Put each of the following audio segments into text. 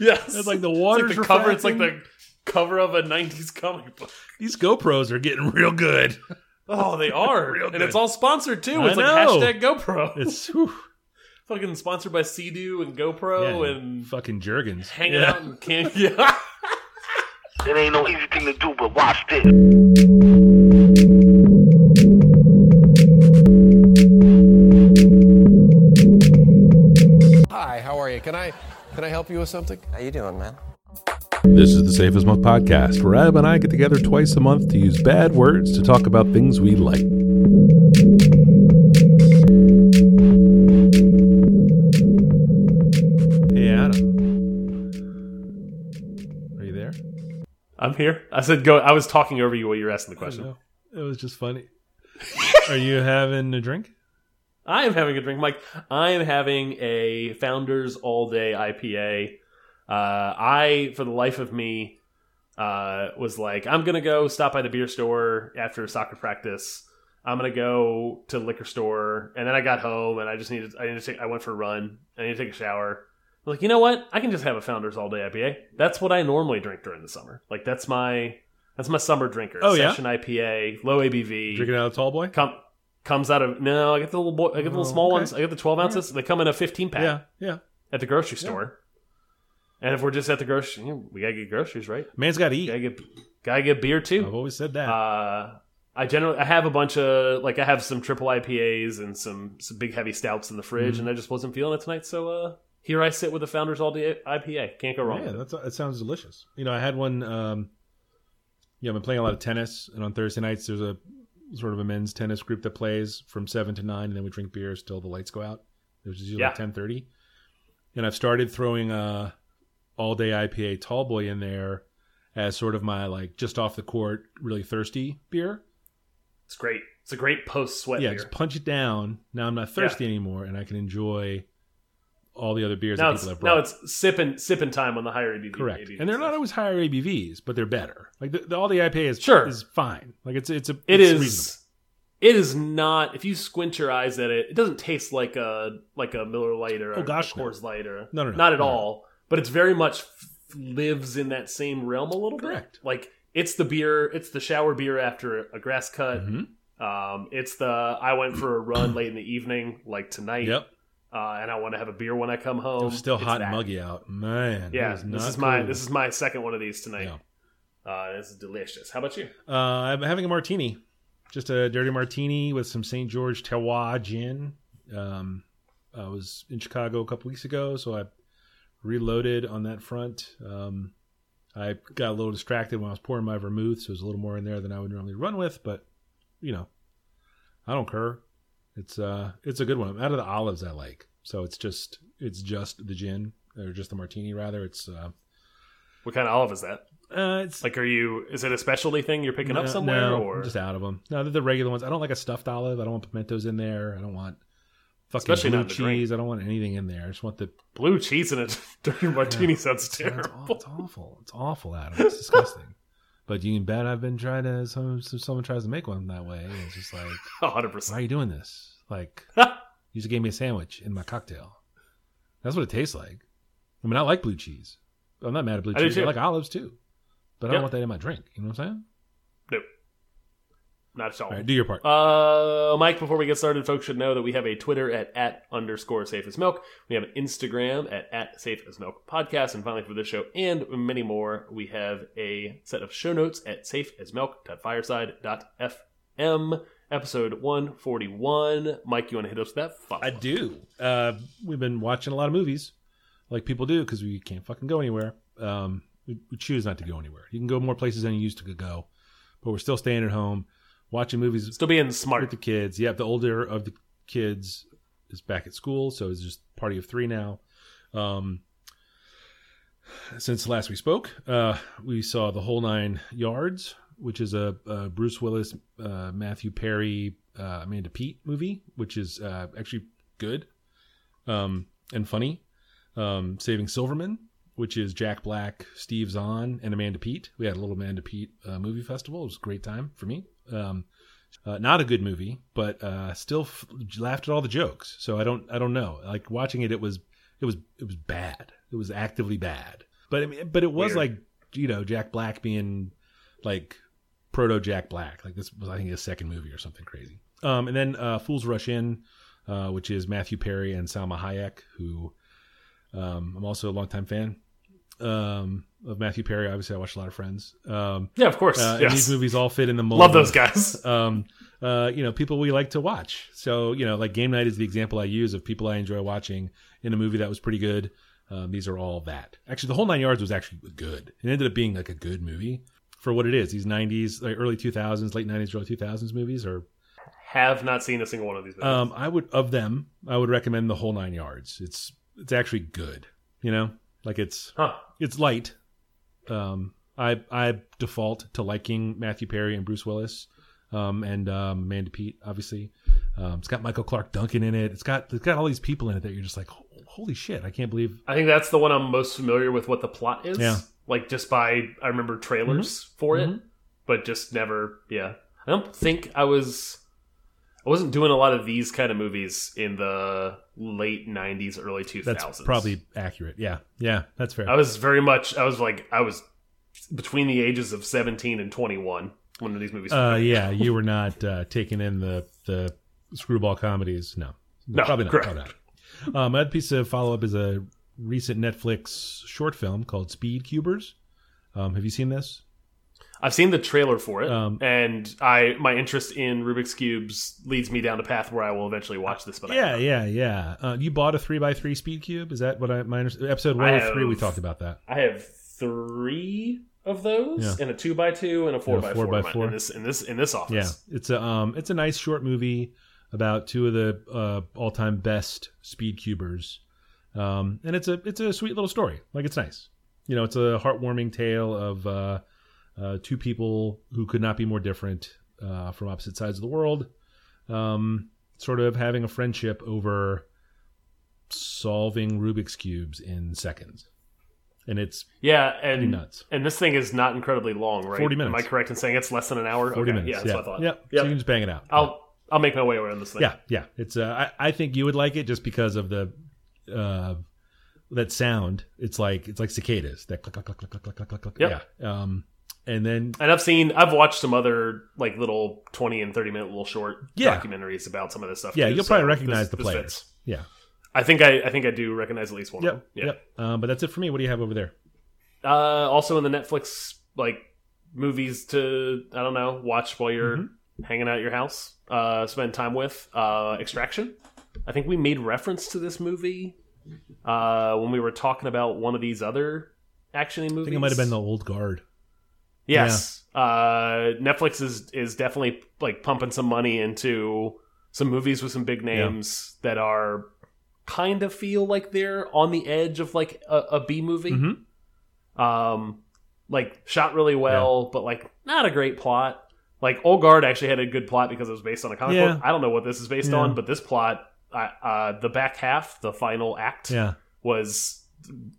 Yes, It's like the It's water's like the cover. It's like the cover of a '90s comic book. These GoPros are getting real good. Oh, they are, Real and good. it's all sponsored too. I It's like know. hashtag GoPro. It's whew, fucking sponsored by Sea-Doo and GoPro yeah, and fucking Jergens. hanging Yeah. out in can. Yeah. It ain't no easy thing to do, but watch this. Help you with something? How you doing, man? This is the Safest as Milk podcast, where Ab and I get together twice a month to use bad words to talk about things we like. Hey, Adam. Are you there? I'm here. I said go. I was talking over you while you were asking the question. It was just funny. Are you having a drink? I am having a drink, Mike. I am having a Founders All Day IPA. Uh, I, for the life of me, uh, was like, I'm gonna go stop by the beer store after soccer practice. I'm gonna go to liquor store, and then I got home and I just needed. I needed to take. I went for a run. I need to take a shower. I'm like, you know what? I can just have a Founders All Day IPA. That's what I normally drink during the summer. Like that's my that's my summer drinker. Oh, yeah? Session IPA, low ABV. Drinking out of tall boy? Come comes out of no. I get the little boy. I get the little Oh, small okay. ones. I get the twelve ounces. They come in a fifteen pack Yeah, yeah. at the grocery store. And if we're just at the grocery, you know, we gotta get groceries, right? Man's got to eat. Gotta get gotta get beer too. I've always said that. Uh, I generally I have a bunch of like I have some triple IPAs and some some big heavy stouts in the fridge, Mm-hmm. and I just wasn't feeling it tonight. So uh, here I sit with the Founders All Day IPA. Can't go wrong. Yeah, that's that sounds delicious. You know, I had one. Um, yeah, I've been playing a lot of tennis, and on Thursday nights there's a sort of a men's tennis group that plays from seven to nine, and then we drink beers till the lights go out. It was usually Yeah. like ten thirty, and I've started throwing a all day IPA tall boy in there as sort of my like just off the court, really thirsty beer. It's great. It's a great post sweat yeah, beer. just punch it down. Now I'm not thirsty anymore, and I can enjoy all the other beers Now that people have brought. now it's sipping sipping time on the higher ABV. Correct, ABV and they're not always higher ABVs, but they're better. Like the, the, all the IPA is Sure. is fine. Like it's it's a It it's is. reasonable. It is not. If you squint your eyes at it, it doesn't taste like a like a Miller Lite or Oh, a, gosh, a no. Light or No, no, no. not at No, all. But it's very much f- lives in that same realm a little Correct. bit. Like it's the beer. It's the shower beer after a grass cut. Mhm. Um, it's the I went for a run late in the evening, like tonight. Yep, Uh, and I want to have a beer when I come home. it still It's hot and muggy out. Man, Yeah, this is my this is my second one of these tonight. Yeah. Uh, this is delicious. How about you? Uh, I'm having a martini, just a dirty martini with some St. George Terroir gin. Um, I was in Chicago a couple weeks ago, so I reloaded on that front. Um, I got a little distracted when I was pouring my vermouth, so there's a little more in there than I would normally run with. But you know, I don't care. It's uh, it's a good one. Out of the olives, I like. So it's just it's just the gin or just the martini rather. It's uh, What kind of olive is that? uh it's Like, are you? Is it a specialty thing you're picking up somewhere, no, or I'm just out of them. No, they're the regular ones. I don't like a stuffed olive. I don't want pimentos in there. I don't want fucking Especially blue not in the drink. cheese. I don't want anything in there. I just want the. blue cheese in a dirty martini? Sounds It's, terrible. aw- it's awful. It's awful, Adam. It's disgusting. But you can bet I've been trying to. Some, some someone tries to make one that way. and It's just like, 100%. why are you doing this? Like, you just gave me a sandwich in my cocktail. That's what it tastes like. I mean, I like blue cheese. I'm not mad at blue I cheese. I like olives too. But I don't want that in my drink. You know what I'm saying? Not at all. All right, do your part. Uh, Mike, before we get started, folks should know that we have a Twitter at, at underscore safe as milk. We have an Instagram at, at safe as milk podcast. And finally, for this show and many more, we have a set of show notes at safe as safeasmilk.fireside.fm. Episode 141. Mike, you want to hit us with that? Follow. I do. Uh, we've been watching a lot of movies, like people do, because we can't fucking go anywhere. Um, we, we choose not to go anywhere. You can go more places than you used to go, but we're still staying at home, watching movies Still being smart with the kids. Yep, the older of the kids is back at school, so it's just party of three now. Um, since last we spoke, uh, we saw the whole nine yards, which is a, a Bruce Willis, uh, Matthew Perry, uh, Amanda Peet movie, which is uh, actually good um, and funny. Um, Saving Silverman, which is Jack Black, Steve Zahn, and Amanda Peet. We had a little Amanda Peet uh, movie festival. It was a great time for me. Um, uh, not a good movie, but uh, still f- laughed at all the jokes. So I don't, I don't know. Like watching it, it was, it was, it was bad. It was actively bad. but I mean, but it was Weird. like you know Jack Black being like proto Jack Black. Like this was I think his second movie or something crazy. Um, and then uh, Fools Rush In, uh, which is Matthew Perry and Salma Hayek, who um, I'm also a longtime fan um, of Matthew Perry. Obviously, I watched a lot of Friends. Um, Yeah, of course. uh, yes. These movies all fit in the mold. Love those guys. um, uh, you know, people we like to watch. So, you know, like Game Night is the example I use of people I enjoy watching in a movie that was pretty good. Um, these are all that. Actually, the whole nine yards was actually good. It ended up being like a good movie for what it is. These '90s, like early 2000s, late '90s, early 2000s movies are. Have not seen a single one of these. Movies. Um, I would of them, I would recommend the whole nine yards. It's it's actually good. You know, like it's huh. It's light. Um, I I default to liking Matthew Perry and Bruce Willis, um, and um, Amanda Peet. Obviously, um, it's got Michael Clarke Duncan in it. It's got it's got all these people in it that you're just like, holy shit! I can't believe. I think that's the one I'm most familiar with. What the plot is. Yeah. Like just by I remember trailers for it, Mhm. but just never. Yeah. I don't think I was. I wasn't doing a lot of these kind of movies in the late '90s, early 2000s. That's probably accurate. Yeah, yeah, that's fair. I was very much. I was like. I was between the ages of 17 and 21 when these movies. Uh, yeah, you were not uh, taking in the the screwball comedies. No, No, probably not. correct. Probably not. Um, another piece of follow up is a recent Netflix short film called Speed Cubers. Um, have you seen this? I've seen the trailer for it, Um, and I my interest in Rubik's cubes leads me down a path where I will eventually watch this. But I Yeah, yeah, yeah. Uh, you bought a three by three speed cube. Is that what I my episode one hundred three? We talked about that. I have three of those, Yeah. and a two by two, and a four And a by four by in four. in this in this in this office. Yeah, it's a um, it's a nice short movie about two of the uh, all time best speed cubers, um, and it's a it's a sweet little story. Like it's nice. You know, it's a heartwarming tale of uh, uh, two people who could not be more different uh, from opposite sides of the world, um, sort of having a friendship over solving Rubik's cubes in seconds, and it's yeah, and nuts. and this thing is not incredibly long, right? 40 minutes. Am I correct in saying it's less than an hour? Forty Okay, minutes. Yeah, that's yeah, what I thought. Yep. So you can just bang it out. I'll I'll make my way around this thing. Yeah, yeah. It's uh, I, I think you would like it just because of the uh that sound. It's like it's like cicadas. That click click click click click click click click. Yep. Yeah. Um and then And I've seen, I've watched some other like little twenty and thirty minute little short Yeah. documentaries about some of this stuff. yeah, too, you'll so probably recognize this- the players. Yeah. I think I, I think I do recognize at least one. of them. Yeah. Yep. Um, but that's it for me. What do you have over there? Uh, also in the Netflix like movies to I don't know watch while you're Mm-hmm. hanging out at your house, uh, spend time with. Uh, Extraction. I think we made reference to this movie uh, when we were talking about one of these other actiony movies. I think it might have been the old guard. Yes. Uh, Netflix is is definitely like pumping some money into some movies with some big names that are kind of feel like they're on the edge of like a, a B movie. Mhm. Um, like shot really well, but like not a great plot. Like Old Guard actually had a good plot because it was based on a comic Yeah. book. I don't know what this is based Yeah. on, but this plot, uh, uh, the back half, the final act, Yeah. was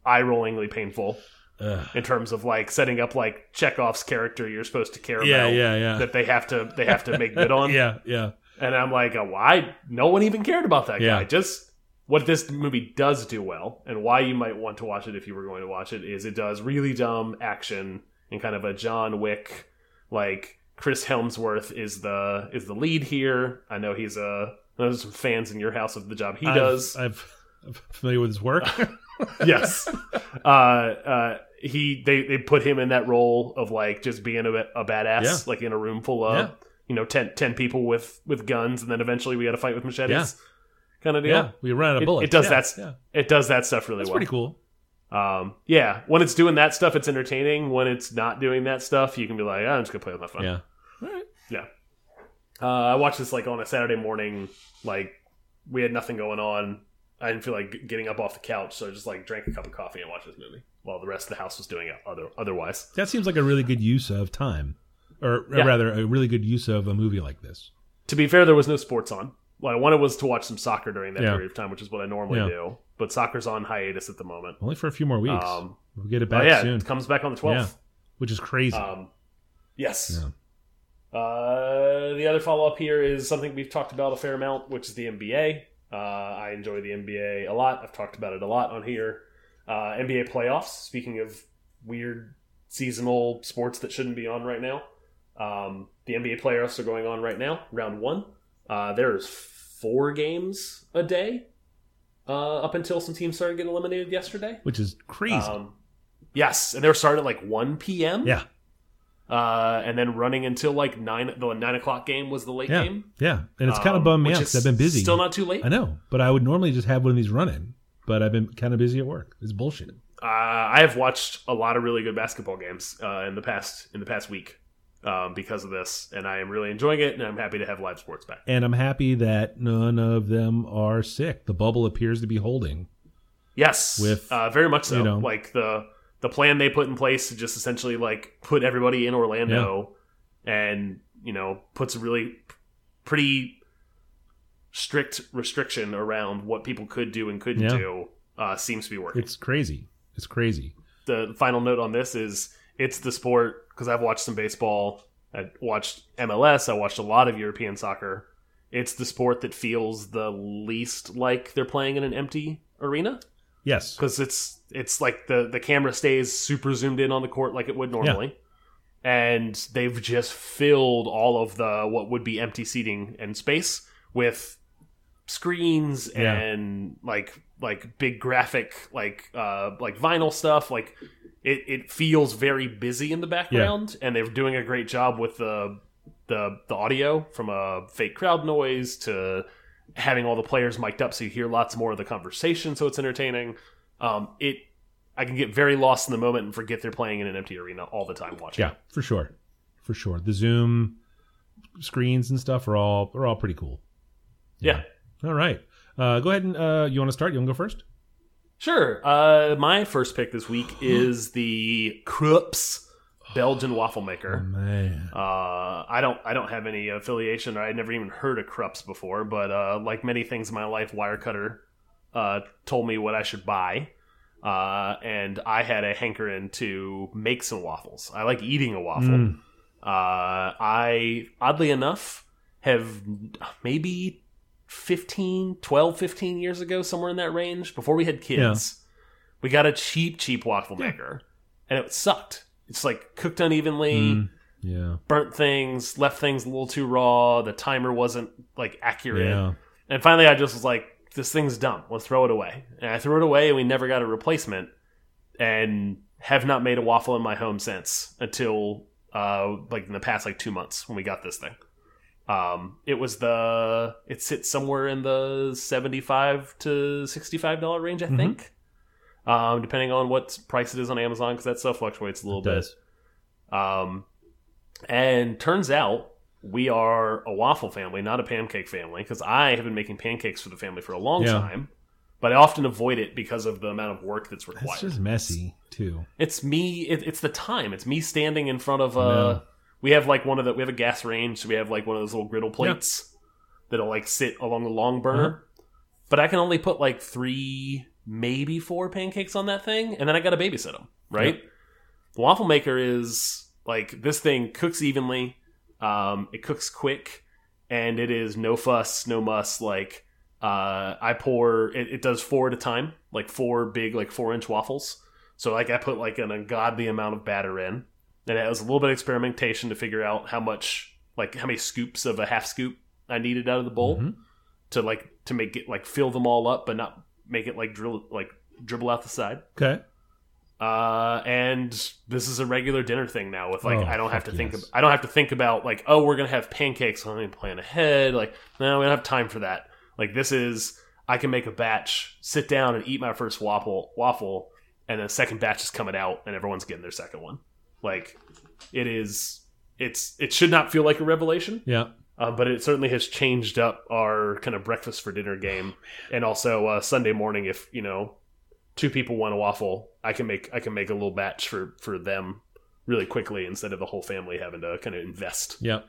eye rollingly painful Ugh. in terms of like setting up like Chekhov's character you're supposed to care Yeah, about yeah, yeah. yeah. that they have to they have to make good on. yeah, yeah. And I'm like, oh, why? No one even cared about that Yeah. guy. Just what this movie does do well, and why you might want to watch it if you were going to watch it, is it does really dumb action in kind of a John Wick like. Chris Hemsworth is the is the lead here. I know he's a there's some fans in your house of the job he I've- does. I've, I'm familiar with his work. yes. Uh, uh, he they they put him in that role of like just being a, a badass, Yeah. like in a room full of Yeah. you know 10, 10 people with with guns, and then eventually we got to fight with machetes, Yeah. kind of deal. yeah, we ran out of It, bullets. it does Yeah, that. Yeah, It does that stuff really that's well. pretty cool. Um, yeah, when it's doing that stuff, it's entertaining. When it's not doing that stuff, you can be like, "Ah, I'm just gonna play with my phone. Yeah. All right. Yeah. Uh, I watched this like on a Saturday morning. Like we had nothing going on. I didn't feel like getting up off the couch, so I just like drank a cup of coffee and watched this movie while the rest of the house was doing it other otherwise. That seems like a really good use of time, or Yeah. rather, a really good use of a movie like this. To be fair, there was no sports on. What I wanted was to watch some soccer during that Yeah. period of time, which is what I normally Yeah. do. But soccer's on hiatus at the moment. Only for a few more weeks. Um, we'll get it oh back yeah, soon. it comes back on the twelfth. which is crazy. Um, yes. Uh, the other follow up here is something we've talked about a fair amount, which is the NBA. Uh, I enjoy the NBA a lot. I've talked about it a lot on here. Uh, NBA playoffs. Speaking of weird seasonal sports that shouldn't be on right now, um, the NBA playoffs are going on right now. Round one. Uh, there's four games a day uh, up until some teams started getting eliminated yesterday. which is crazy. Um, yes, and they were starting at like 1 p.m. yeah, Uh, and then running until like 9 the 9 o'clock game was the late yeah, game. yeah. And it's kind of Um, bummed me out because I've been busy. Still not too late. I know, but I would normally just have one of these running, but I've been kind of busy at work. It's bullshit. Uh, I have watched a lot of really good basketball games uh, in the past in the past week um, because of this, and I am really enjoying it, and I'm happy to have live sports back. And I'm happy that none of them are sick. The bubble appears to be holding. Yes, With, uh, very much so. you know- like the the plan they put in place to just essentially like put everybody in Orlando, and you know puts a really pretty strict restriction around what people could do and couldn't Yeah. do. Uh, seems to be working. It's crazy. It's crazy. the final note on this is it's the sport because I've watched some baseball, I watched MLS, I watched a lot of European soccer. It's the sport that feels the least like they're playing in an empty arena Yes. because it's it's like the the camera stays super zoomed in on the court like it would normally. And they've just filled all of the what would be empty seating and space with screens Yeah. and like like big graphic like uh like vinyl stuff like it, it feels very busy in the background and they're doing a great job with the the the audio from a fake crowd noise to having all the players mic'd up so you hear lots more of the conversation so it's entertaining um it i can get very lost in the moment and forget they're playing in an empty arena all the time watching Yeah, for sure. For sure. The Zoom screens and stuff are all are all pretty cool. yeah All right. Uh, go ahead and uh, you want to start? You want to go first? Sure. Uh, my first pick this week is the Krups Belgian waffle maker. Man. Uh, I don't I don't have any affiliation. I never even heard of Krups before, but uh, like many things in my life, Wirecutter uh, told me what I should buy. Uh, and I had a hankering to make some waffles. I like eating a waffle. Mm. Uh, I, oddly enough, have maybe 15, 12, 15 years ago, somewhere in that range, before we had kids, we got a cheap, cheap waffle maker. And it sucked. It's like cooked unevenly Mm. Yeah. burnt things, left things a little too raw. The timer wasn't like accurate. Yeah. And finally, I just was like, "This thing's dumb. Let's throw it away." And I threw it away, and we never got a replacement. And have not made a waffle in my home since until uh, like in the past like two months when we got this thing. Um, it was the it sits somewhere in the seventy five to sixty five dollar range, I Mhm. think. Um, depending on what price it is on Amazon, because that stuff fluctuates a little It bit. does. Um, and turns out we are a waffle family, not a pancake family, because I have been making pancakes for the family for a long Yeah. time, but I often avoid it because of the amount of work that's required. It's just messy too. It's me. It, it's the time. It's me standing in front of a. know. We have like one of the. We have a gas range, so we have like one of those little griddle plates that'll like sit along the long burner. Uh-huh. But I can only put like three, maybe four pancakes on that thing, and then I got to babysit them. Right. The waffle maker is like this thing cooks evenly. Um, it cooks quick, and it is no fuss, no muss. Like uh, I pour it, it does four at a time, like four big, like four inch waffles. So like I put like an ungodly amount of batter in, and it was a little bit of experimentation to figure out how much, like how many scoops of a half scoop I needed out of the bowl Mhm. to like to make it like fill them all up, but not make it like drill like dribble out the side. Okay. Uh, and this is a regular dinner thing now. With like, Oh, I don't have to think. I don't have to think about like, oh, we're gonna have pancakes. Let me plan ahead. Like, no, we don't have time for that. Like, this is I can make a batch, sit down and eat my first waffle, waffle, and the second batch is coming out, and everyone's getting their second one. Like, it is. It's it should not feel like a revelation, Yeah. Uh, but it certainly has changed up our kind of breakfast for dinner game, and also uh, Sunday morning. If you know, two people want a waffle, I can make I can make a little batch for for them really quickly instead of the whole family having to kind of invest. Yeah.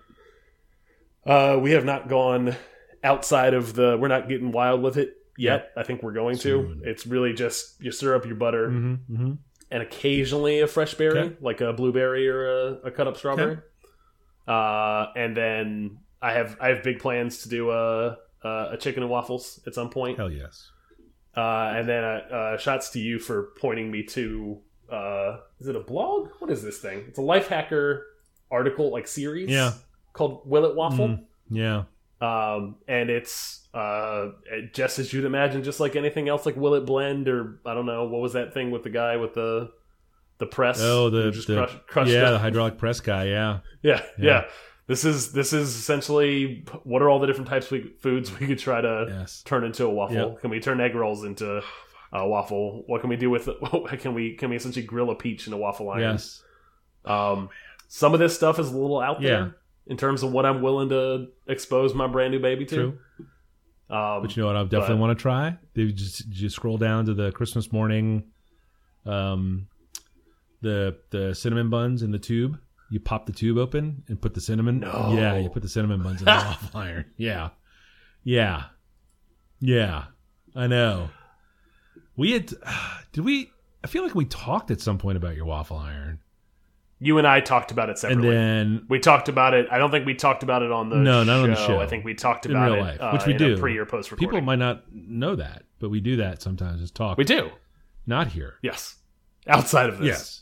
Uh, we have not gone outside of the. We're not getting wild with it yet. I think we're going to. It's really just you stir up your butter Mm-hmm. Mm-hmm. and occasionally a fresh berry, Okay. like a blueberry or a, a cut up strawberry. Uh, and then I have I have big plans to do a a, a chicken and waffles at some point. Hell yes. Uh, and then uh, uh, shots to you for pointing me to uh, is it a blog? What is this thing? It's a Lifehacker article like series. Yeah. Called Will It Waffle. Mm, yeah. Um, and it's uh, just as you'd imagine, just like anything else, like Will It Blend or I don't know what was that thing with the guy with the the press? Oh, the, just the crushed, crushed yeah, it? the hydraulic press guy. Yeah. yeah, Yeah. yeah, This is this is essentially what are all the different types of foods we could try to Yes. turn into a waffle? Yep. Can we turn egg rolls into a waffle? What can we do with? it? Can we can we essentially grill a peach in a waffle iron? Yes. Um, some of this stuff is a little out Yeah. there in terms of what I'm willing to expose my brand new baby to. True. Um, But you know what? I definitely but- want to try. They just just scroll down to the Christmas morning, um, the the cinnamon buns in the tube. You pop the tube open and put the cinnamon. No. Yeah, you put the cinnamon buns in the waffle iron. Yeah, yeah, yeah. I know. We had. Did we? I feel like we talked at some point about your waffle iron, you and I talked about it and then we talked about it. I don't think we talked about it on the No, show. not on the show. I think we talked about in real it, life, uh, which we do. pre or post recording. People might not know that, but we do that sometimes. Just talk. we do. Not here. Yes. Outside of this. Yes.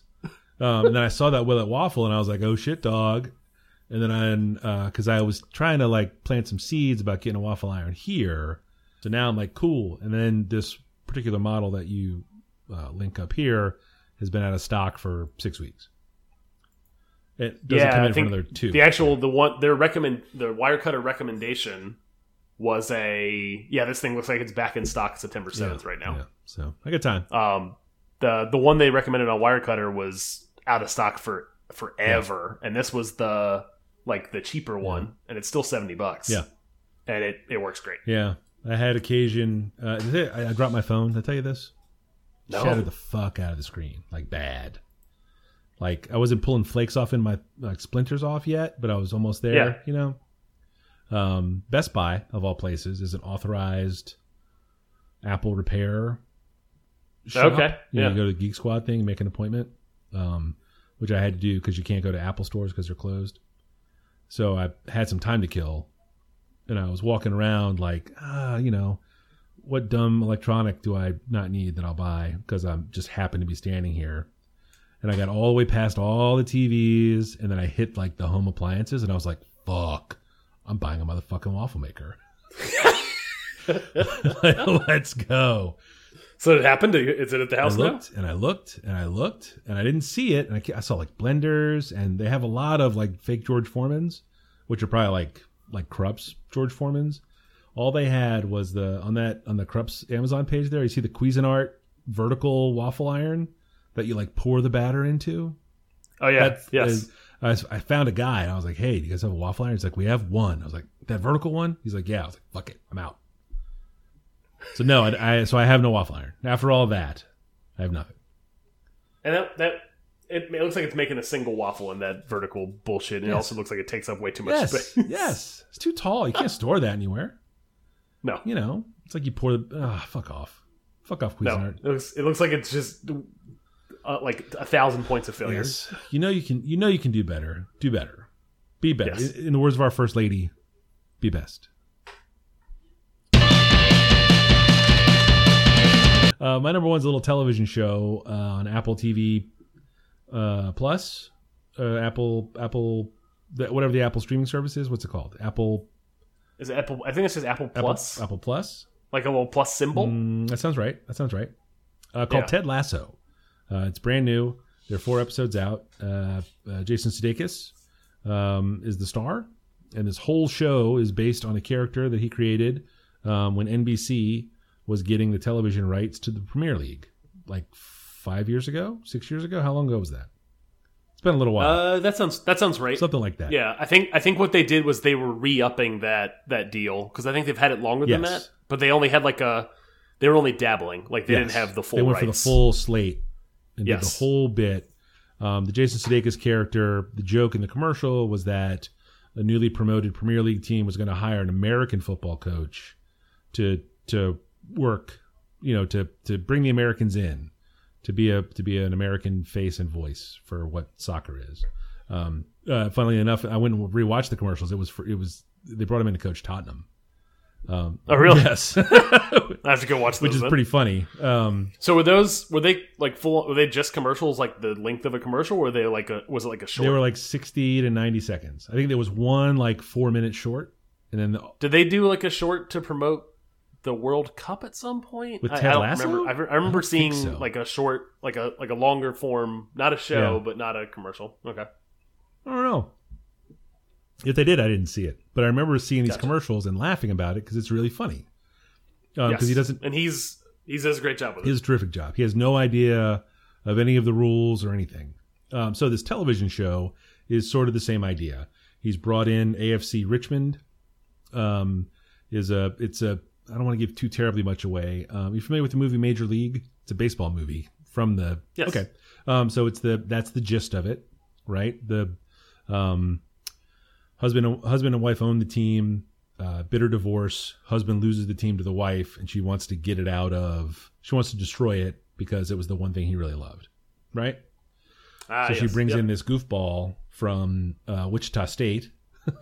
Um, and then I saw that Will It Waffle, and I was like, "Oh shit, dog!" And then I, because I was trying to like plant some seeds about getting a waffle iron here, so now I'm like, "Cool." And then this particular model that you uh, link up here has been out of stock for six weeks. It doesn't Yeah, come in for think another two. The actual the one their recommend the Wirecutter recommendation was a yeah. This thing looks like it's back in stock September Yeah, seventh right now. yeah. So I got time. Um, the the one they recommended on Wirecutter was out of stock for forever, and this was the like the cheaper one, and it's still seventy bucks. Yeah. and it it works great. Yeah, I had occasion. Uh, I, I dropped my phone. Did I tell you this? No. Shattered the fuck out of the screen, like bad. Like I wasn't pulling flakes off in my like splinters off yet, but I was almost there. Yeah. You know. Um, Best Buy of all places is an authorized Apple repair. Shop. Okay, You, know, yeah. you go to the Geek Squad thing, make an appointment, um, which I had to do because you can't go to Apple stores because they're closed. So I had some time to kill, and I was walking around like, ah, you know, what dumb electronic do I not need that I'll buy because I'm just happen to be standing here. And I got all the way past all the TVs, and then I hit like the home appliances, and I was like, fuck, I'm buying a motherfucking waffle maker. Let's go. So it happened. Is it at the I house now? and I looked and I looked and I didn't see it. And I, I saw like blenders and they have a lot of like fake George Foremans, which are probably like like Krups George Foremans. All they had was the on that on the Krups Amazon page there. You see the Cuisinart vertical waffle iron that you like pour the batter into. Oh yeah, That's- yes. is- I, was- I found a guy and I was like, "Hey, do you guys have a waffle iron?" He's like, "We have one." I was like, "That vertical one?" He's like, "Yeah." I was like, "Fuck it, I'm out." So no, I, I so I have no waffle iron. After all that, I have nothing. and that that it, it looks like it's making a single waffle in that vertical bullshit. And It also looks like it takes up way too much Yes, space. yes, it's too tall. You can't store that anywhere. No, You know, it's like you pour the. Ah, fuck off, fuck off, no. Cuisinart. It looks it looks like it's just uh, like a thousand points of failure. Yes, you know you can. You know you can do better. Do better. Be better. Yes. In, in the words of our first lady, be best. Uh, my number one's a little television show uh, on Apple TV uh, Plus, uh, Apple Apple, the, whatever the Apple streaming service is. What's it called? Apple Is it Apple? I think it's just Apple Apple Plus, Apple Plus. like a little plus symbol. Mm, that sounds right. That sounds right. Uh, called Yeah. Ted Lasso. Uh, it's brand new. There are four episodes out. Uh, uh, Jason Sudeikis um, is the star, and this whole show is based on a character that he created um, when NBC was getting the television rights to the Premier League, like five years ago, six years ago. How long ago was that? It's been a little while. Uh, that sounds that sounds right. Something like that. Yeah, I think I think what they did was they were re-upping that that deal because I think they've had it longer than that, but they only had like a they were only dabbling, like they didn't have the full. They went rights. for the full slate and did the whole bit. Um, the Jason Sudeikis character, the joke in the commercial was that a newly promoted Premier League team was going to hire an American football coach to to work, you know, to to bring the Americans in to be a to be an American face and voice for what soccer is. Um, uh, funnily enough, I went and rewatched the commercials. It was for it was they brought him in to coach Tottenham. Um, Oh, really? Yes, I have to go watch those. which is then. pretty funny. Um, So were those were they like full? Were they just commercials, like the length of a commercial? Or were they like a was it like a short? they were like sixty to ninety seconds. I think there was one like four minute short, and then the, Did they do like a short to promote the World Cup at some point? With I, Ted I don't Lasso? remember. I, I I remember don't seeing so. like a short, like a like a longer form, not a show, Yeah. but not a commercial. Okay. I don't know. If they did, I didn't see it, but I remember seeing these Gotcha. commercials and laughing about it because it's really funny. Because Yes. he doesn't. and he's he does a great job with He it. does a terrific job. He has no idea of any of the rules or anything. Um, so this television show is sort of the same idea. He's brought in AFC Richmond. Um, is a it's a I don't want to give too terribly much away. Um, you familiar with the movie Major League? It's a baseball movie from the Yes. okay. Um, so it's the that's the gist of it, right? The um, husband husband and wife own the team. Uh, bitter divorce. Husband loses the team to the wife, and she wants to get it out of. She wants to destroy it because it was the one thing he really loved, right? Ah, so she brings Yep. in this goofball from uh, Wichita State,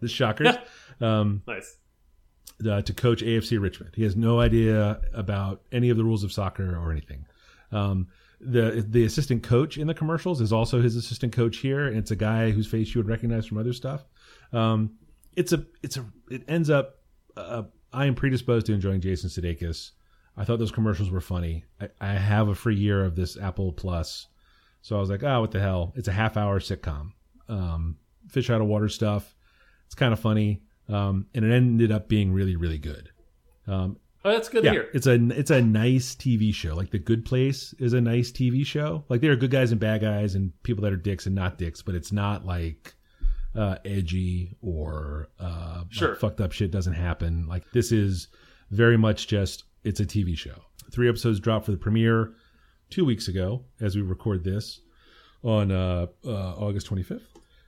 the Shockers, um, nice. Uh, to coach AFC Richmond. He has no idea about any of the rules of soccer or anything. Um, the the assistant coach in the commercials is also his assistant coach here, and it's a guy whose face you would recognize from other stuff. Um, it's a it's a it ends up. Uh, I am predisposed to enjoying Jason Sudeikis. I thought those commercials were funny. I, I have a free year of this Apple Plus, so I was like, oh, what the hell? It's a half hour sitcom, um, fish out of water stuff. It's kind of funny, um, and it ended up being really really good. Um, Oh, that's good yeah, to hear. it's a it's a nice TV show. Like The Good Place is a nice TV show. Like there are good guys and bad guys and people that are dicks and not dicks, but it's not like uh, edgy or uh, like, Sure. fucked up shit doesn't happen. Like this is very much just it's a TV show. Three episodes dropped for the premiere two weeks ago as we record this on uh, uh, August 25th.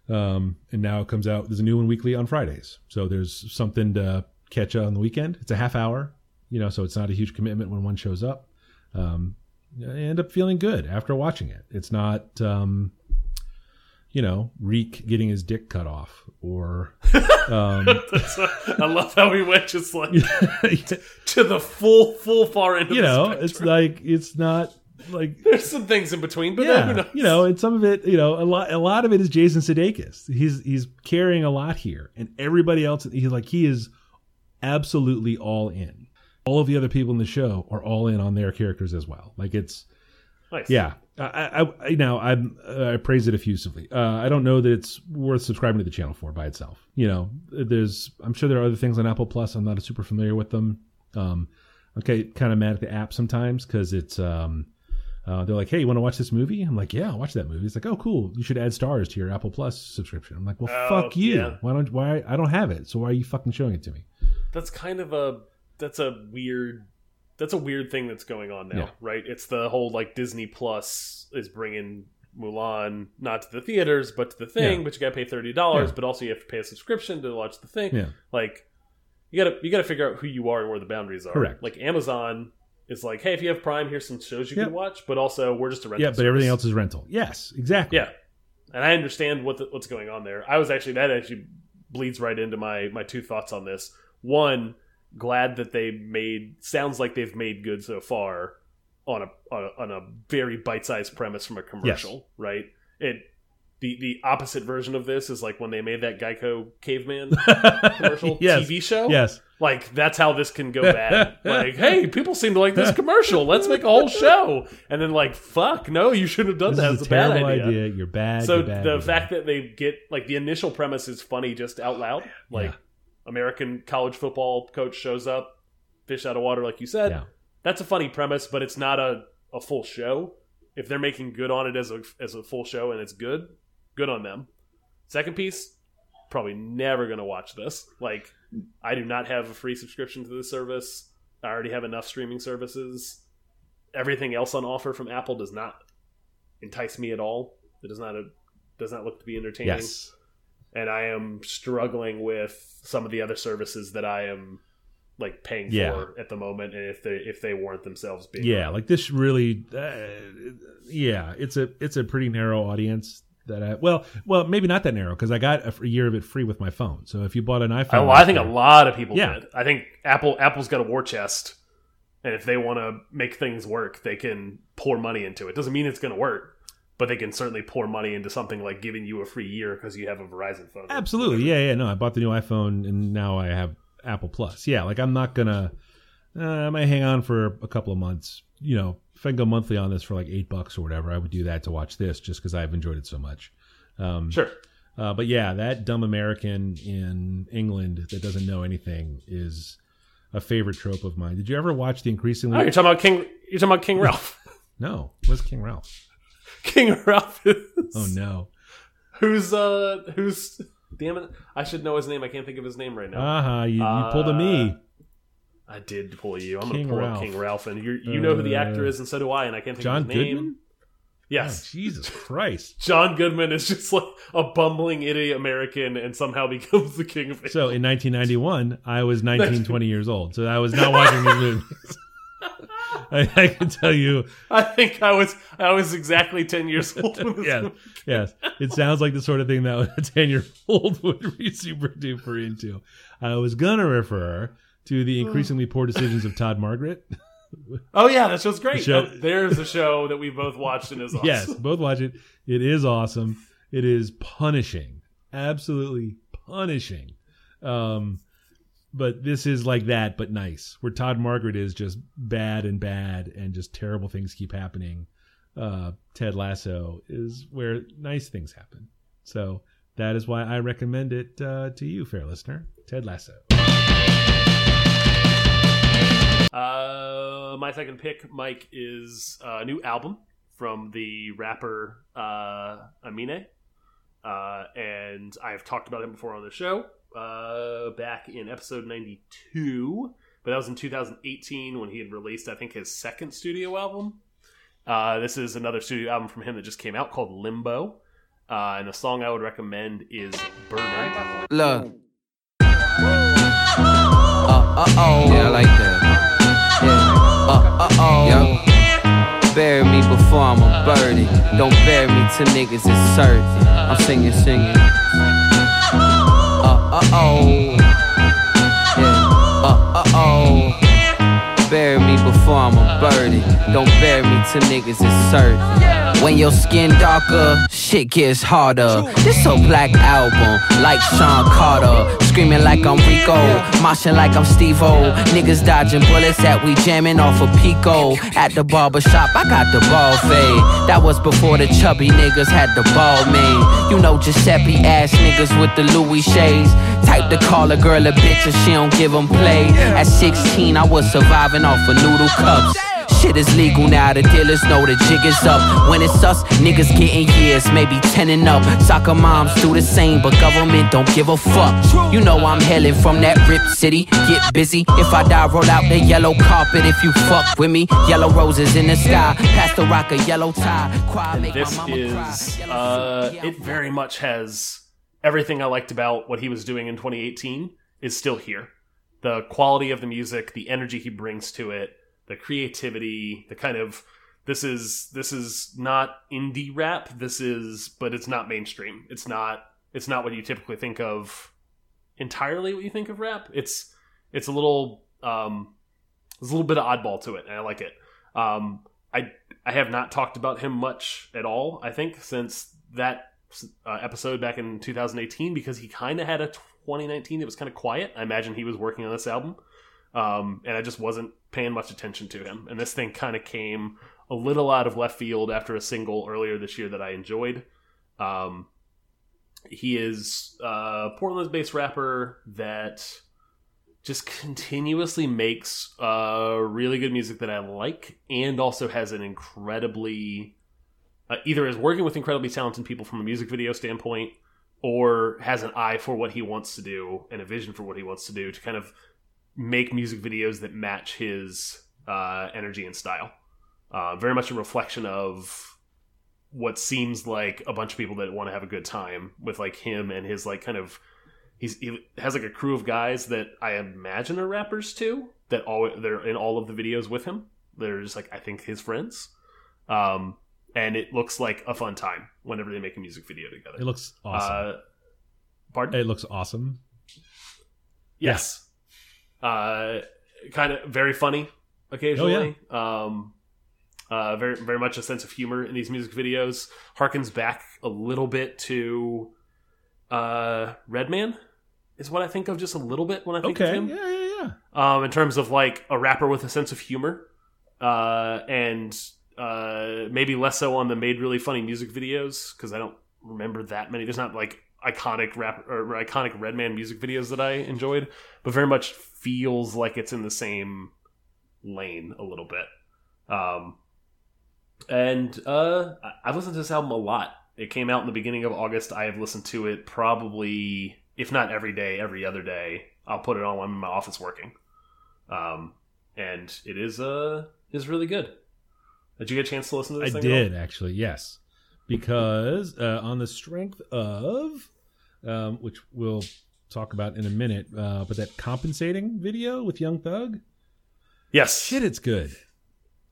Um, and now it comes out. There's a new one weekly on Fridays, so there's something to catch on the weekend. It's a half hour, you know, so it's not a huge commitment when one shows up. Um, I end up feeling good after watching it. It's not, um, you know, Reek getting his dick cut off or, um, I love how we went just like to the full full far end. You know, spectrum. it's like it's not like there's some things in between, but yeah, who knows? you know, and some of it, you know, a lot, a lot of it is Jason Sudeikis. He's he's carrying a lot here, and everybody else, he's like he is absolutely all in. All of the other people in the show are all in on their characters as well. Like it's nice. yeah. I, I, know I'm uh, I praise it effusively. Uh, I don't know that it's worth subscribing to the channel for by itself. You know, there's I'm sure there are other things on Apple Plus. I'm not super familiar with them. Um, okay, kind of mad at the app sometimes because it's um, uh, they're like, hey, you want to watch this movie? I'm like, yeah, I'll watch that movie. It's like, oh, cool. You should add stars to your Apple Plus subscription. I'm like, well, Oh, fuck you. yeah. Why don't why I don't have it? So why are you fucking showing it to me? that's kind of a that's a weird that's a weird thing that's going on now, Yeah. right? It's the whole like Disney Plus is bringing Mulan not to the theaters but to the thing, Yeah. but you got to pay thirty dollars, but also you have to pay a subscription to watch the thing. Like you got to you got to figure out who you are and where the boundaries are. Correct. Like Amazon is like, hey, if you have Prime, here's some shows you Yep. can watch, but also we're just a rental. Yeah, but everything else is rental. Yes, exactly. Yeah, and I understand what the, what's going on there. I was actually that actually bleeds right into my my two thoughts on this. One, glad that they made sounds like they've made good so far on a on a, on a very bite sized premise from a commercial, right? It the the opposite version of this is like when they made that Geico caveman commercial yes. TV show. Yes. Like that's how this can go bad. like, hey, people seem to like this commercial. Let's make a whole show. And then like, fuck, no, you shouldn't have done This that. It's a a bad idea. idea. You're bad. So you're bad, the fact bad. that they get like the initial premise is funny just out loud. Like Yeah. American college football coach shows up, fish out of water, like you said. Yeah. That's a funny premise, but it's not a, a full show. If they're making good on it as a as a full show and it's good, good on them. Second piece, probably never gonna watch this. Like I do not have a free subscription to this service. I already have enough streaming services. Everything else on offer from Apple does not entice me at all. It does not does not look to be entertaining yes. and I am struggling with some of the other services that I am like paying Yeah. for at the moment, and if they if they warrant themselves being Yeah, like this really. Uh, yeah, it's a it's a pretty narrow audience that I well, well, maybe not that narrow because I got a year of it free with my phone. So if you bought an iPhone, well, I think a lot of people Yeah. did. I think Apple Apple's got a war chest, and if they want to make things work, they can pour money into it. Doesn't mean it's going to work, but they can certainly pour money into something like giving you a free year because you have a Verizon phone. Absolutely. Yeah, yeah. No, I bought the new iPhone and now I have Apple Plus. Yeah, like I'm not gonna. Uh, I might hang on for a couple of months. You know, if I can go monthly on this for like eight bucks or whatever, I would do that to watch this just because I've enjoyed it so much. Um, Sure. uh, but yeah, that dumb American in England that doesn't know anything is a favorite trope of mine. Did you ever watch the increasingly? Oh, you're talking about King. You're talking about King Ralph. no, what's King Ralph? King Ralph is Oh no. who's uh who's damn it I should know his name I can't think of his name right now. Uh huh. You, you pulled a me. I did pull you. I'm King gonna pull Ralph. up King Ralph, and you you know who the actor Uh, is, and so do I, and I can't think John of his name. Goodman. Yes, Oh, Jesus Christ. John Goodman is just like a bumbling idiot American, and somehow becomes the king of. So in 1991, I was 19, 20 years old. So I was not watching these movies. I, I can tell you, I think I was I was exactly ten years old. When this yes, yes. It sounds like the sort of thing that a 10 year old would be super duper into. I was going to refer to the increasingly poor decisions of Todd Margaret. Oh yeah, that show's great. Show- That- there's a show that we both watched and is awesome. Yes, both watch it. It is awesome. It is punishing, absolutely punishing. Um, but this is like that, but nice. Where Todd Margaret is just bad and bad, and just terrible things keep happening. Uh, Ted Lasso is where nice things happen. So that is why I recommend it uh, to you, fair listener. Ted Lasso. Uh, my second pick, Mike, is a new album from the rapper uh, Amine. Uh, and I've talked about him before on the show uh, back in episode 92. But that was in 2018 when he had released, I think, his second studio album. Uh, this is another studio album from him that just came out called Limbo. Uh, and the song I would recommend is Burning. Look. Uh, uh oh. Don't bury me till niggas is certain. I'm singing, singing. Uh, uh oh. Yeah. Uh, uh oh. Bury before I'm a birdie. Don't bury me to niggas is certain. When your skin darker, shit gets harder. This a black album, like Sean Carter. Screaming like I'm Rico, moshing like I'm Steve O. Niggas dodging bullets that we jamming off of Pico. At the barber shop, I got the ball fade. That was before the chubby niggas had the ball made. You know Giuseppe ass niggas with the Louis shades. Type to call a girl a bitch and she don't give 'em play. At 16, I was surviving off of noodle cups. Shit is legal now, the dealers know the jig is up. When it's us, niggas getting years, maybe 10 and up. Soccer moms do the same, but government don't give a fuck. You know I'm hailing from that rip city. Get busy. If I die, roll out the yellow carpet. If you fuck with me, yellow roses in the sky. Past the rock, a yellow tie. Cry, make this my mama is uh it very much has everything i liked about what he was doing in 2018 is still here the quality of the music the energy he brings to it the creativity the kind of this is this is not indie rap this is but it's not mainstream it's not it's not what you typically think of entirely what you think of rap it's it's a little um there's a little bit of oddball to it and i like it um i I have not talked about him much at all, I think, since that uh, episode back in 2018 because he kind of had a 2019 that was kind of quiet. I imagine he was working on this album. Um, and I just wasn't paying much attention to him. And this thing kind of came a little out of left field after a single earlier this year that I enjoyed. Um, he is a Portland based rapper that just continuously makes uh, really good music that I like, and also has an incredibly uh, either is working with incredibly talented people from a music video standpoint, or has an eye for what he wants to do and a vision for what he wants to do to kind of make music videos that match his uh, energy and style. Uh, very much a reflection of what seems like a bunch of people that want to have a good time with like him and his like kind of he's he has like a crew of guys that I imagine are rappers too that all they're in all of the videos with him. They're just like I think his friends. Um, and it looks like a fun time whenever they make a music video together. It looks awesome. Uh, pardon? it looks awesome. Yes. Uh, kind of very funny occasionally. Um, uh, very very much a sense of humor in these music videos. Harkens back a little bit to uh, Redman is what I think of just a little bit when I think of Okay. him. Yeah, yeah, yeah. Um, in terms of like a rapper with a sense of humor, uh, and uh, maybe less so on the made really funny music videos because I don't remember that many. There's not like iconic rap or iconic Redman music videos that I enjoyed, but very much feels like it's in the same lane a little bit. Um, and uh, I- I've listened to this album a lot. It came out in the beginning of August. I have listened to it probably, if not every day, every other day. I'll put it on when I'm in my office working. Um, and it is uh is really good. Did you get a chance to listen to I this? all? did actually, yes, because uh, on the strength of, um, which we'll talk about in a minute, uh, but that compensating video with Young Thug, Yes. shit, it's good.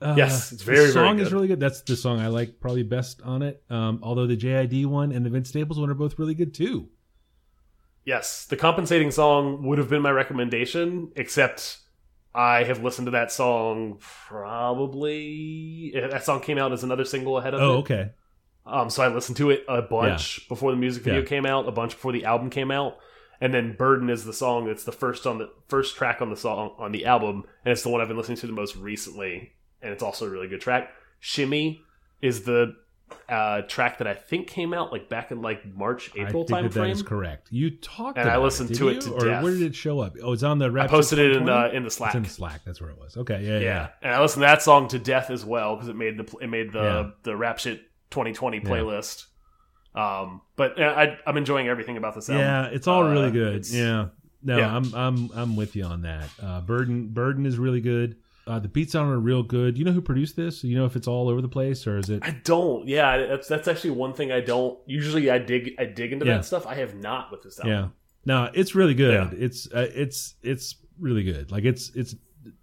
Uh, Yes, it's the very, very song is really good. That's the song I like probably best on it. Um, although the JID one and the Vince Staples one are both really good too. Yes, the compensating song would have been my recommendation, except I have listened to that song probably. That song came out as another single ahead of Oh, it. okay. Um, so I listened to it a bunch before the music video Yeah. came out, a bunch before the album came out, and then "Burden" is the song that's the first on the first track on the song on the album, and it's the one I've been listening to the most recently, and it's also a really good track. "Shimmy" is the uh, track that I think came out like back in like March I April think that, that time is correct. You talked And I listened it, to it to or death. where did it show up? Oh, it's on the I Rap posted it in 2020? the in the Slack. It's in the Slack. That's where it was. Okay, yeah, yeah. yeah. and I listened to that song to death as well because it made the it made the Yeah. the rap shit 2020 Yeah. playlist. Um, but uh, I, I'm enjoying everything about this album. Yeah, it's all Uh, really good. Yeah. No, Yeah. I'm I'm I'm with you on that. Uh, Burden Burden is really good. Uh, the beats on it are real good. You know who produced this? You know if it's all over the place or is it? I don't. Yeah, that's that's actually one thing I don't. Usually, I dig I dig into Yeah. that stuff. I have not with this album. Yeah. No, it's really good. Yeah. It's uh, it's it's really good. Like it's it's.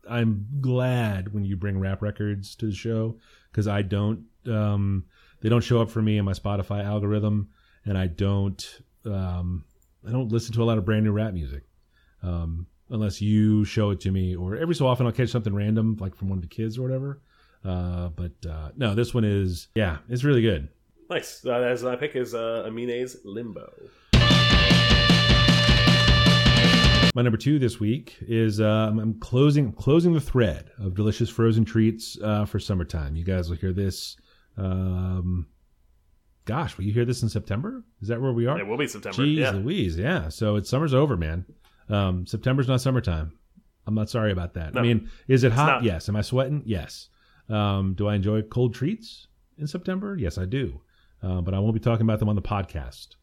I'm glad when you bring rap records to the show because I don't. Um, they don't show up for me in my Spotify algorithm, and I don't. Um, I don't listen to a lot of brand new rap music. Um, unless you show it to me, or every so often I'll catch something random, like from one of the kids or whatever. Uh, but uh, no, this one is yeah, it's really good. Nice. Uh, as my pick is uh, Amine's Limbo. My number two this week is um, I'm closing closing the thread of delicious frozen treats uh, for summertime. You guys will hear this. Um, gosh, will you hear this in September? Is that where we are? It will be September. Jeez yeah. Louise, yeah. So it's summer's over, man. Um, September's not summertime. I'm not sorry about that. I mean, is it hot? not. Yes. Am I sweating? Yes. Um, do I enjoy cold treats in September? Yes, I do. Uh, but I won't be talking about them on the podcast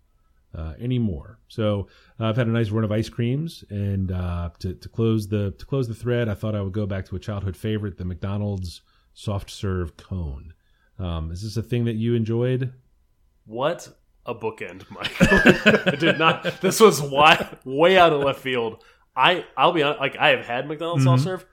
uh, anymore. So uh, I've had a nice run of ice creams, and uh, to, to close the to close the thread, I thought I would go back to a childhood favorite, the McDonald's soft serve cone. Um, is this a thing that you enjoyed? What a bookend, Mike. I did not. This was way, way out of left field. I I'll be honest. Like I have had McDonald's Mhm. soft serve.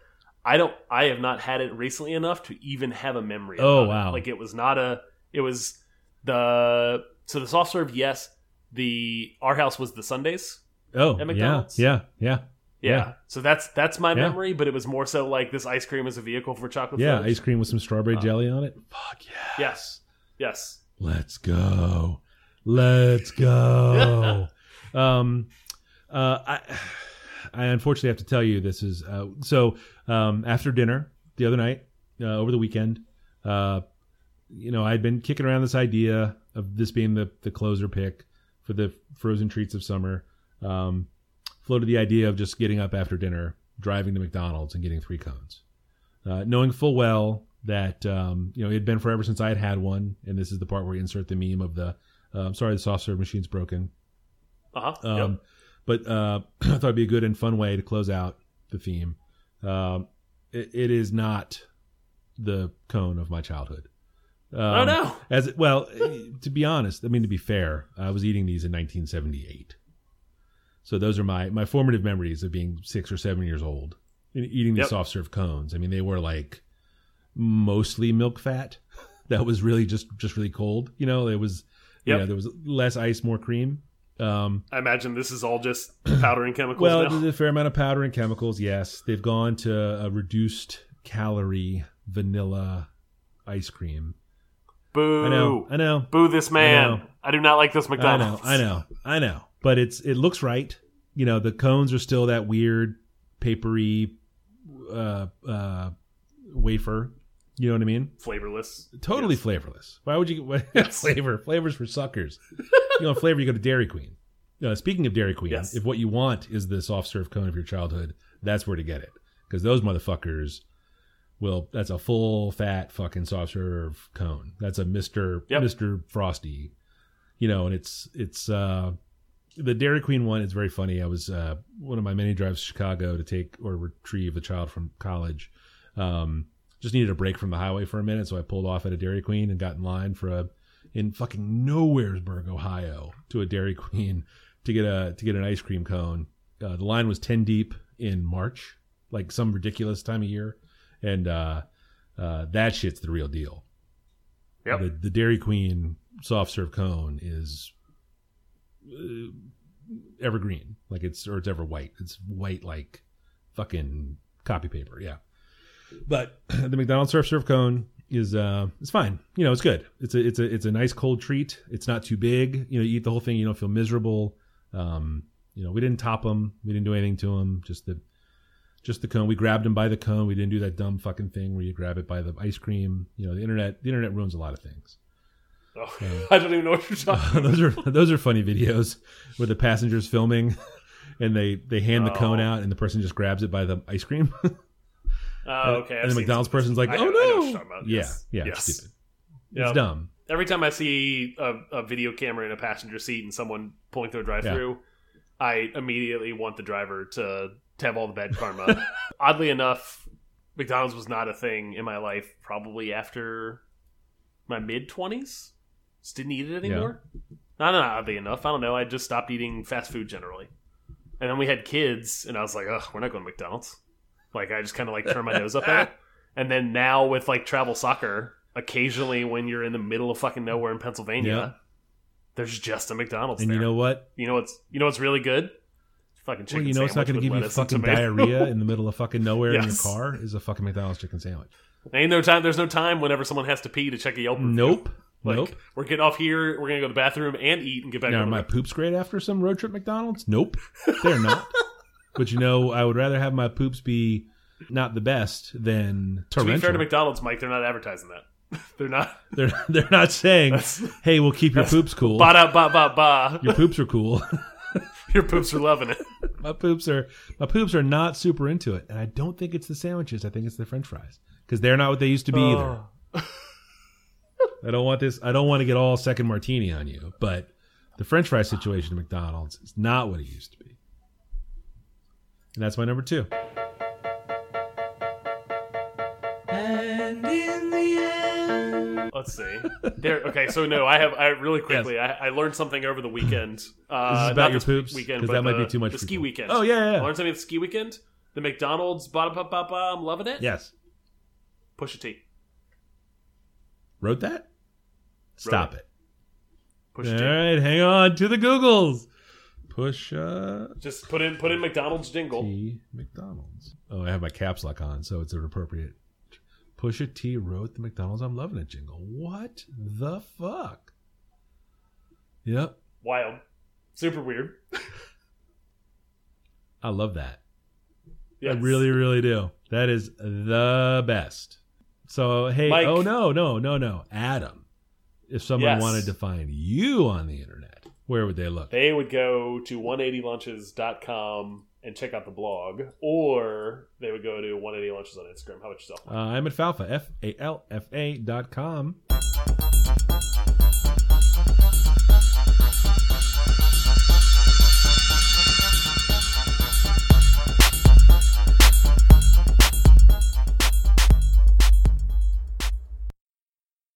I don't. I have not had it recently enough to even have a memory. Oh, about it. wow. Like it was not a. It was the so the soft serve. Yes, the our house was the Sundays. Oh, At McDonald's? yeah, yeah, Yeah. Yeah. So that's that's my Yeah. memory, but it was more so like this ice cream as a vehicle for chocolate. yeah. fudge. Ice cream with some strawberry Uh, jelly on it. Fuck yeah. Yes. Yes. Let's go. Let's go. um, uh, I, I unfortunately have to tell you this is uh, so. Um, after dinner the other night, uh, over the weekend, uh, you know, I'd been kicking around this idea of this being the the closer pick for the frozen treats of summer. Um, floated the idea of just getting up after dinner, driving to McDonald's, and getting three cones, uh, knowing full well that um, you know it had been forever since I had had one, and this is the part where we insert the meme of the uh, "I'm sorry, the soft serve machine's broken." Uh huh. Um, But uh, I thought it'd be a good and fun way to close out the theme. Um, it, it is not the cone of my childhood. Um, oh no. As it, well, to be honest, I mean to be fair, I was eating these in 1978. So those are my my formative memories of being six or seven years old and eating the Yep. soft serve cones. I mean, they were like mostly milk fat, that was really just just really cold. You know, it was you know, there was less ice, more cream. Um, I imagine this is all just powder and chemicals. well, now. there's a fair amount of powder and chemicals. Yes, they've gone to a reduced calorie vanilla ice cream. boo, I know, I know, boo this man. know. I, do not like this McDonald's. I know, McDonald's. I know, I know. But it's it looks right. You know, the cones are still that weird papery uh, uh, wafer. You know what I mean? Flavorless. Totally Yes. flavorless. Why would you get flavor? Flavors for suckers. you know, flavor? You go to Dairy Queen. Uh, speaking of Dairy Queen, Yes. if what you want is the soft serve cone of your childhood, that's where to get it because those motherfuckers will. That's a full fat fucking soft serve cone. That's a Mister Yep. Mister Frosty. You know, and it's it's uh the Dairy Queen one is very funny. I was uh one of my many drives to Chicago to take or retrieve a child from college. Um, just needed a break from the highway for a minute, so I pulled off at a Dairy Queen and got in line for a in fucking Nowheresburg, Ohio, to a Dairy Queen to get a to get an ice cream cone. Uh, the line was ten deep in March, like some ridiculous time of year, and uh, uh, that shit's the real deal. Yep. The, the Dairy Queen soft serve cone is uh, evergreen, like it's or it's ever white. It's white like fucking copy paper. Yeah. But the McDonald's surf serve cone is uh it's fine. You know, it's good. It's a it's a it's a nice cold treat. It's not too big. You know, you eat the whole thing, you don't feel miserable. Um, you know, we didn't top them. We didn't do anything to them. Just the just the cone. We grabbed them by the cone. We didn't do that dumb fucking thing where you grab it by the ice cream. You know, the internet the internet ruins a lot of things. Oh, I don't even know what you're talking about. those are those are funny videos where the passengers filming and they they hand the cone Oh. out and the person just grabs it by the ice cream. Oh, okay. And the McDonald's person's like, I "Oh know- I know what no!" you're talking about. Yeah, Yes. yeah, Yes. stupid. Yep. It's dumb. Every time I see a, a video camera in a passenger seat and someone pulling through a drive-through, I immediately want the driver to, to have all the bad karma. Oddly enough, McDonald's was not a thing in my life probably after my mid twenties. Just didn't eat it anymore. Not oddly enough. I don't know. I just stopped eating fast food generally. And then we had kids, and I was like, "Ugh, we're not going to McDonald's." Like I just kind of like turned my nose up at it. And then now with like travel soccer, occasionally when you're in the middle of fucking nowhere in Pennsylvania, Yeah. there's just a McDonald's And there. you know what? you know what's you know what's really good? Fucking chicken Well, you know it's not going to give you fucking diarrhea in the middle of fucking nowhere in your car is a fucking McDonald's chicken sandwich. Ain't no time. There's no time whenever someone has to pee to check a Yelp review. Nope. Like, nope. We're getting off here. We're gonna go to the bathroom and eat and get back. Now, are my poops great after some road trip McDonald's? Nope. They're not. but you know, I would rather have my poops be not the best than torrential. To be fair to. McDonald's, Mike, they're not advertising that. they're not. They're they're not saying, "Hey, we'll keep your poops cool." Ba da ba ba ba. Your poops are cool. Your poops are loving it. my poops are my poops are not super into it, and I don't think it's the sandwiches. I think it's the French fries because they're not what they used to be either. Oh. I don't want this. I don't want to get all second martini on you, but the French fry situation at McDonald's is not what it used to be, and that's my number two. Let's see. There. Okay, so no, I have. I really quickly. I, I learned something over the weekend. Uh, This is about not your poops? weekend, 'Cause but that might the- be too much The ski people. weekend. Oh, yeah, yeah, yeah. I learned something at the ski weekend. The McDonald's. Ba ba ba ba. I'm loving it. Yes, Pusha T. wrote that. Stop it. Push All a T. right, hang on to the Googles. Push uh, Just put in put in McDonald's jingle. T McDonald's. Oh, I have my caps lock on, so it's an appropriate. Pusha T wrote the McDonald's I'm loving it jingle. What the fuck? Yep, Wild. Super weird. I love that. Yes. I really, really do. That is the best. So hey, Mike. oh no, no, no, no, Adam. If someone Yes. wanted to find you on the internet, where would they look? They would go to 180lunches.com and check out the blog, or they would go to 180lunches on Instagram. How about yourself? Uh, I'm at Falfa, F A L F A dot com.